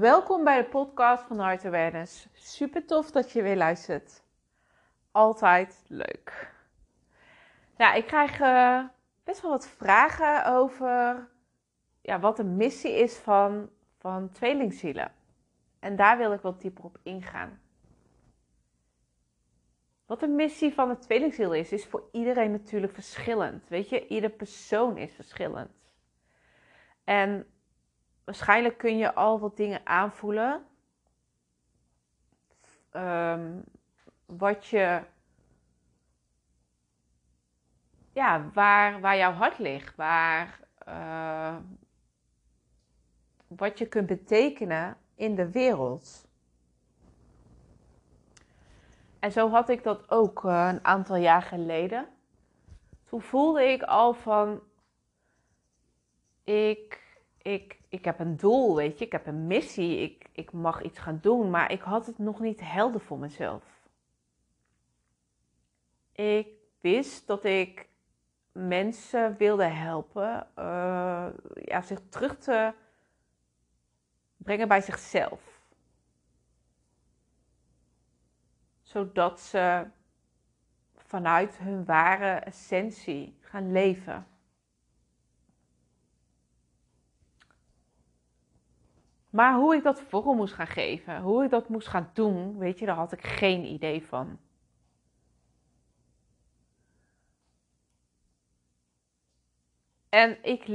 Welkom bij de podcast van Heart Awareness. Super tof dat je weer luistert. Altijd leuk. Ja, ik krijg uh, best wel wat vragen over ja, wat de missie is van, van tweelingzielen. En daar wil ik wat dieper op ingaan. Wat de missie van de tweelingziel is, is voor iedereen natuurlijk verschillend. Weet je, ieder persoon is verschillend. En waarschijnlijk kun je al wat dingen aanvoelen. Um, wat je. Ja, waar, waar jouw hart ligt. Waar. Uh, wat je kunt betekenen in de wereld. En zo had ik dat ook uh, een aantal jaar geleden. Toen voelde ik al van. Ik, ik ik heb een doel, weet je, ik heb een missie, ik, ik mag iets gaan doen, maar ik had het nog niet helder voor mezelf. Ik wist dat ik mensen wilde helpen uh, ja, zich terug te brengen bij zichzelf. Zodat ze vanuit hun ware essentie gaan leven. Maar hoe ik dat vorm moest gaan geven, hoe ik dat moest gaan doen, weet je, daar had ik geen idee van. En ik,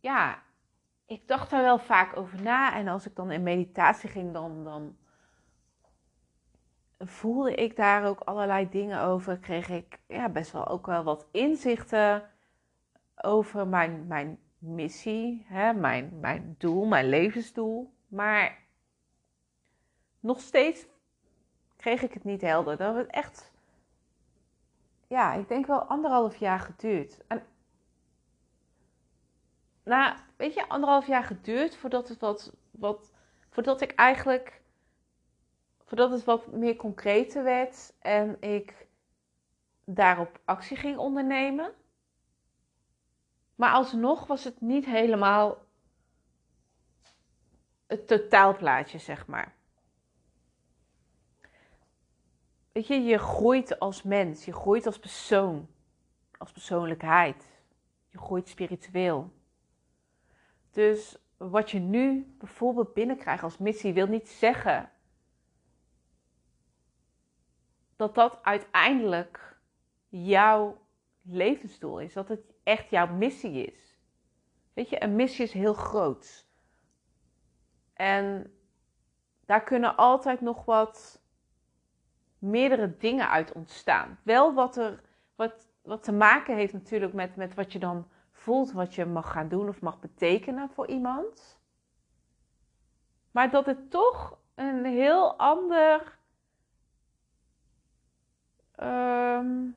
ja, ik dacht daar wel vaak over na. En als ik dan in meditatie ging, dan, dan voelde ik daar ook allerlei dingen over. Kreeg ik ja, best wel ook wel wat inzichten over mijn, mijn missie, hè, mijn, mijn doel, mijn levensdoel. Maar nog steeds kreeg ik het niet helder. Dat het echt, ja, ik denk wel anderhalf jaar geduurd. En, nou, weet je, anderhalf jaar geduurd voordat het wat, wat, voordat ik eigenlijk, voordat het wat meer concreter werd en ik daarop actie ging ondernemen. Maar alsnog was het niet helemaal het totaalplaatje, zeg maar. Weet je, je groeit als mens, je groeit als persoon, als persoonlijkheid. Je groeit spiritueel. Dus wat je nu bijvoorbeeld binnenkrijgt als missie wil niet zeggen dat dat uiteindelijk jouw levensdoel is. Dat het echt jouw missie is. Weet je, een missie is heel groot. En daar kunnen altijd nog wat meerdere dingen uit ontstaan. Wel wat, er, wat, wat te maken heeft natuurlijk met, met wat je dan voelt, wat je mag gaan doen of mag betekenen voor iemand. Maar dat het toch een heel ander. Ehm,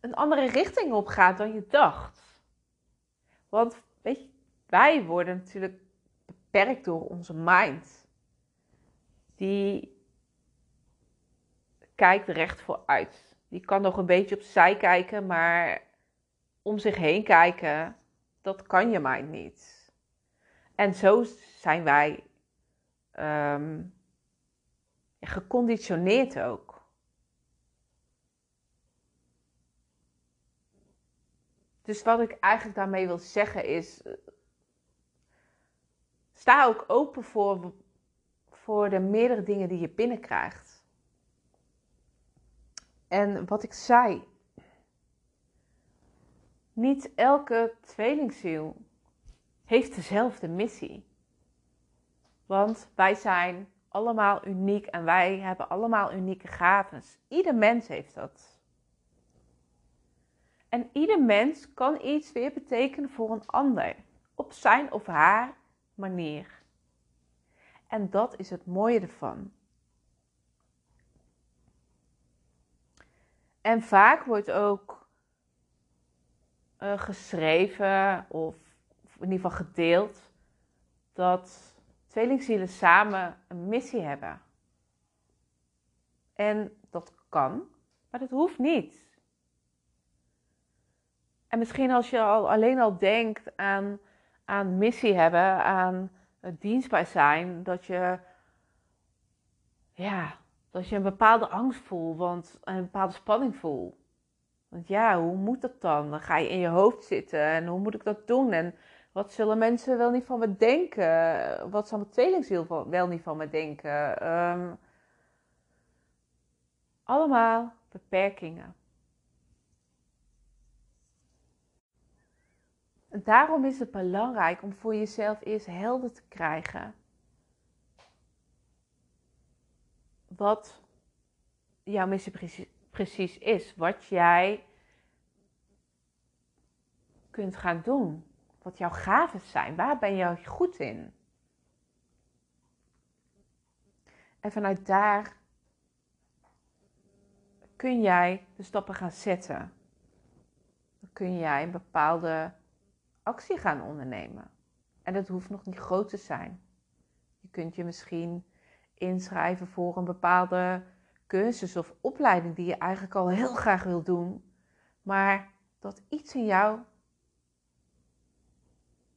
een andere richting op gaat dan je dacht. Want weet je, wij worden natuurlijk beperkt door onze mind. Die kijkt recht vooruit. Die kan nog een beetje opzij kijken, maar om zich heen kijken, dat kan je mind niet. En zo zijn wij um, geconditioneerd ook. Dus wat ik eigenlijk daarmee wil zeggen is, sta ook open voor, voor de meerdere dingen die je binnenkrijgt. En wat ik zei, niet elke tweelingziel heeft dezelfde missie. Want wij zijn allemaal uniek en wij hebben allemaal unieke gaven. Ieder mens heeft dat. En ieder mens kan iets weer betekenen voor een ander. Op zijn of haar manier. En dat is het mooie ervan. En vaak wordt ook uh, geschreven of in ieder geval gedeeld dat tweelingzielen samen een missie hebben. En dat kan, maar dat hoeft niet. En misschien als je al alleen al denkt aan aan missie hebben, aan dienstbaar zijn dat je, ja, dat je een bepaalde angst voelt, want een bepaalde spanning voelt. Want ja, hoe moet dat dan? Dan ga je in je hoofd zitten en hoe moet ik dat doen? En wat zullen mensen wel niet van me denken? Wat zal mijn tweelingziel wel niet van me denken? Um, allemaal beperkingen. Daarom is het belangrijk om voor jezelf eerst helder te krijgen wat jouw missie precies is. Wat jij kunt gaan doen. Wat jouw gaven zijn. Waar ben je goed in? En vanuit daar kun jij de stappen gaan zetten. Dan kun jij een bepaalde actie gaan ondernemen. En dat hoeft nog niet groot te zijn. Je kunt je misschien inschrijven voor een bepaalde cursus of opleiding die je eigenlijk al heel graag wil doen, maar dat iets in jou,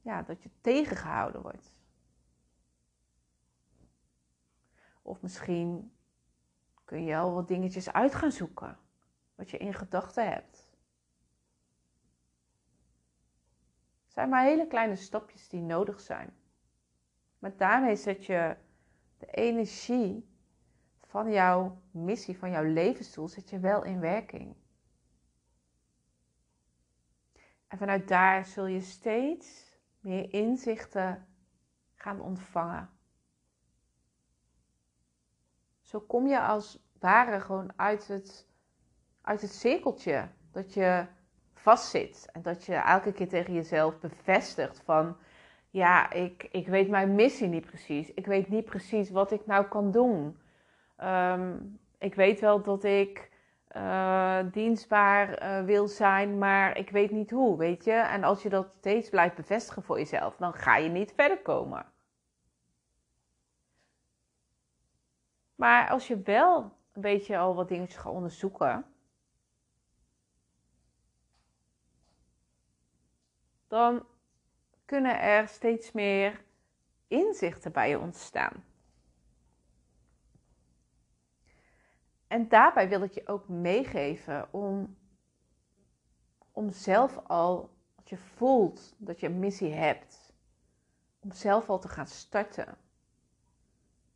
ja, dat je tegengehouden wordt. Of misschien kun je al wat dingetjes uit gaan zoeken, wat je in gedachten hebt. Het zijn maar hele kleine stapjes die nodig zijn. Maar daarmee zet je de energie van jouw missie, van jouw levensdoel, zet je wel in werking. En vanuit daar zul je steeds meer inzichten gaan ontvangen. Zo kom je als ware gewoon uit het, uit het cirkeltje dat je vastzit. En dat je elke keer tegen jezelf bevestigt van, ja, ik, ik weet mijn missie niet precies. Ik weet niet precies wat ik nou kan doen. Ehm, ik weet wel dat ik uh, dienstbaar uh, wil zijn, maar ik weet niet hoe, weet je. En als je dat steeds blijft bevestigen voor jezelf, dan ga je niet verder komen. Maar als je wel een beetje al wat dingetjes gaat onderzoeken, dan kunnen er steeds meer inzichten bij je ontstaan. En daarbij wil ik je ook meegeven om, om zelf al, als je voelt dat je een missie hebt, om zelf al te gaan starten.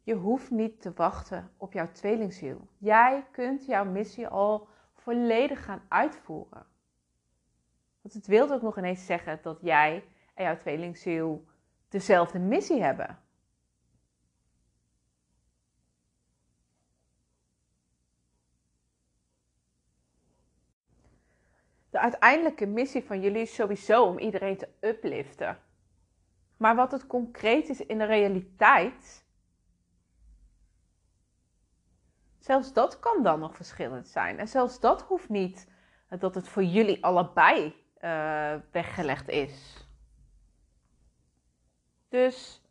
Je hoeft niet te wachten op jouw tweelingziel. Jij kunt jouw missie al volledig gaan uitvoeren. Want het wil ook nog ineens zeggen dat jij en jouw tweelingziel dezelfde missie hebben. De uiteindelijke missie van jullie is sowieso om iedereen te upliften. Maar wat het concreet is in de realiteit, zelfs dat kan dan nog verschillend zijn. En zelfs dat hoeft niet dat het voor jullie allebei uh, weggelegd is. Dus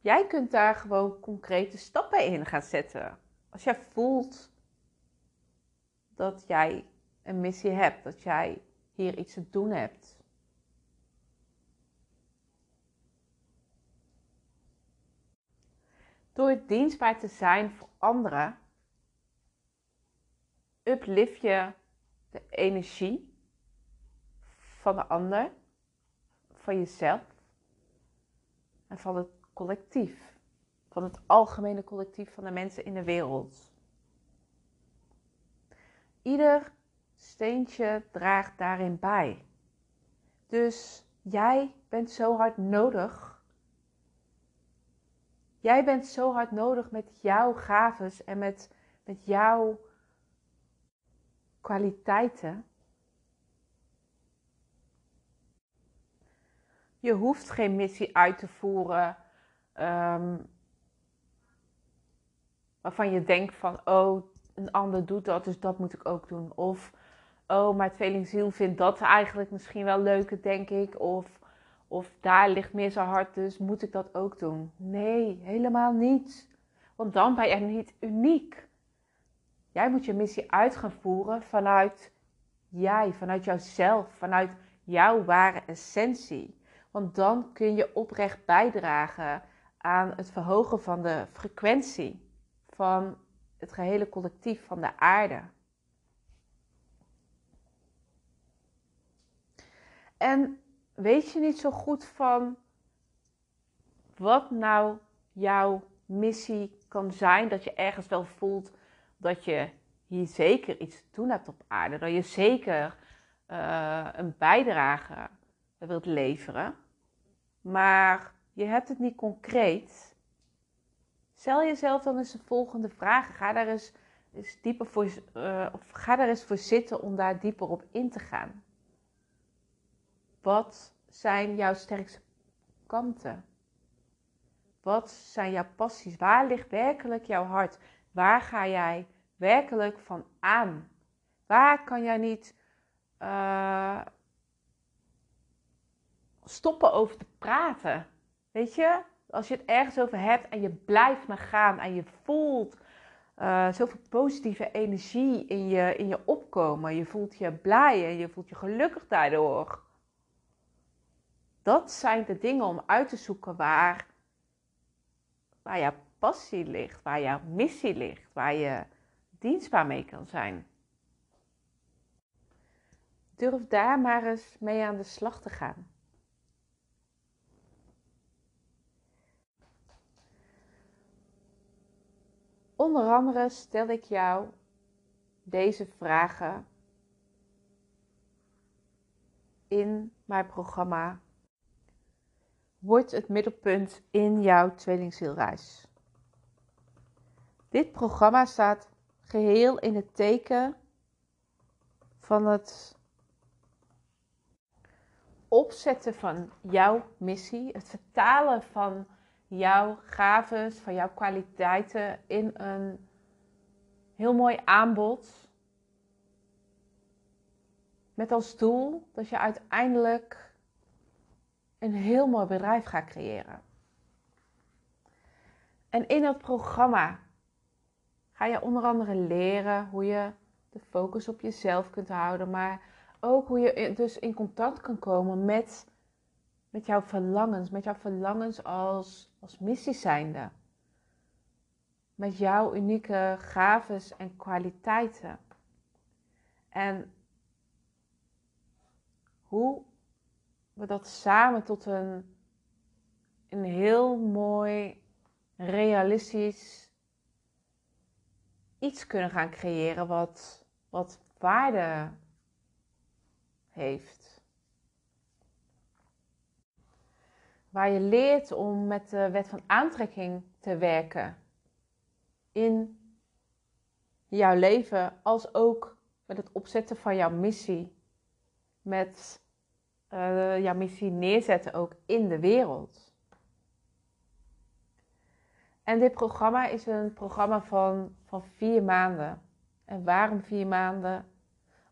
jij kunt daar gewoon concrete stappen in gaan zetten. Als jij voelt dat jij een missie hebt, dat jij hier iets te doen hebt. Door dienstbaar te zijn voor anderen, uplift je de energie van de ander, van jezelf en van het collectief, van het algemene collectief van de mensen in de wereld. Ieder steentje draagt daarin bij. Dus jij bent zo hard nodig. Jij bent zo hard nodig met jouw gaves en met, met jouw kwaliteiten Je hoeft geen missie uit te voeren ehm, waarvan je denkt van, oh, een ander doet dat, dus dat moet ik ook doen. Of, oh, mijn tweelingziel vindt dat eigenlijk misschien wel leuker, denk ik. Of, of daar ligt meer zijn hart, dus moet ik dat ook doen. Nee, helemaal niet. Want dan ben je niet uniek. Jij moet je missie uit gaan voeren vanuit jij, vanuit jouzelf, vanuit jouw ware essentie. Want dan kun je oprecht bijdragen aan het verhogen van de frequentie van het gehele collectief van de aarde. En weet je niet zo goed van wat nou jouw missie kan zijn? Dat je ergens wel voelt dat je hier zeker iets te doen hebt op aarde. Dat je zeker uh, een bijdrage wilt leveren. Maar je hebt het niet concreet. Stel jezelf dan eens de volgende vragen. Ga daar eens, eens dieper voor, uh, of ga daar eens voor zitten om daar dieper op in te gaan. Wat zijn jouw sterkste kanten? Wat zijn jouw passies? Waar ligt werkelijk jouw hart? Waar ga jij werkelijk van aan? Waar kan jij niet uh, stoppen over te praten? Weet je, als je het ergens over hebt en je blijft maar gaan en je voelt uh, zoveel positieve energie in je, in je opkomen. Je voelt je blij en je voelt je gelukkig daardoor. Dat zijn de dingen om uit te zoeken waar, waar jouw passie ligt, waar jouw missie ligt, waar je dienstbaar mee kan zijn. Durf daar maar eens mee aan de slag te gaan. Onder andere stel ik jou deze vragen in mijn programma Word het middelpunt in jouw tweelingzielreis. Dit programma staat geheel in het teken van het opzetten van jouw missie, het vertalen van jouw gaves, van jouw kwaliteiten in een heel mooi aanbod. Met als doel dat je uiteindelijk een heel mooi bedrijf gaat creëren. En in dat programma ga je onder andere leren hoe je de focus op jezelf kunt houden, maar ook hoe je dus in contact kan komen met, met jouw verlangens, met jouw verlangens als, als missie zijnde. Met jouw unieke gaves en kwaliteiten. En hoe we dat samen tot een, een heel mooi, realistisch iets kunnen gaan creëren wat, wat waarde heeft. Waar je leert om met de wet van aantrekking te werken in jouw leven, als ook met het opzetten van jouw missie. Met uh, jouw missie neerzetten ook in de wereld. En dit programma is een programma van, van vier maanden. En waarom vier maanden?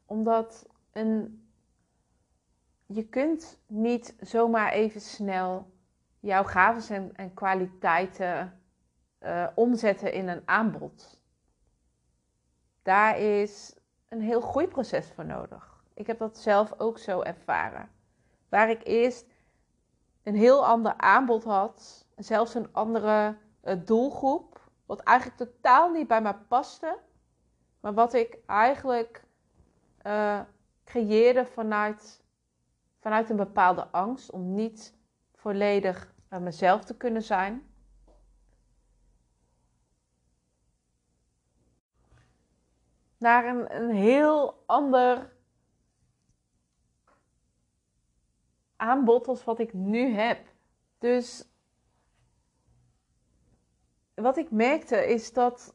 Omdat een, je kunt niet zomaar even snel jouw gaven en, en kwaliteiten uh, omzetten in een aanbod. Daar is een heel groeiproces voor nodig. Ik heb dat zelf ook zo ervaren. Waar ik eerst een heel ander aanbod had, zelfs een andere uh, doelgroep, wat eigenlijk totaal niet bij mij paste, maar wat ik eigenlijk uh, creëerde vanuit, vanuit een bepaalde angst om niet volledig mezelf te kunnen zijn. Naar een, een heel ander aanbod als wat ik nu heb. Dus wat ik merkte is dat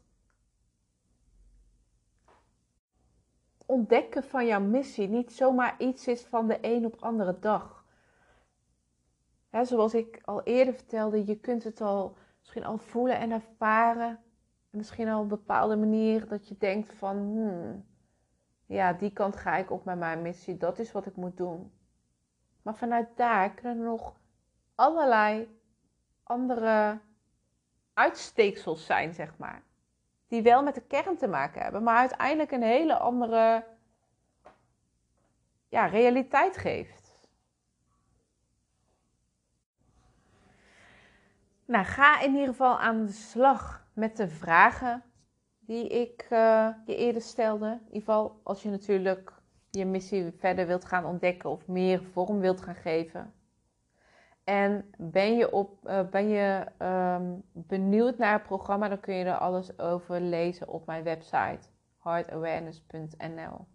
ontdekken van jouw missie niet zomaar iets is van de een op andere dag. zoals ik al eerder vertelde, je kunt het al misschien al voelen en ervaren. misschien al op een bepaalde manier dat je denkt van, hmm, ja, die kant ga ik op met mijn missie. Dat is wat ik moet doen. Maar vanuit daar kunnen er nog allerlei andere uitsteeksels zijn, zeg maar die wel met de kern te maken hebben, maar uiteindelijk een hele andere ja, realiteit geeft. Nou, ga in ieder geval aan de slag met de vragen die ik eh, je eerder stelde. In ieder geval als je natuurlijk je missie verder wilt gaan ontdekken of meer vorm wilt gaan geven. En ben je, op, uh, ben je um, benieuwd naar het programma, dan kun je er alles over lezen op mijn website heartawareness.nl.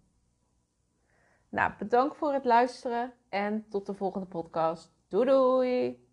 Nou, bedankt voor het luisteren en tot de volgende podcast. Doei!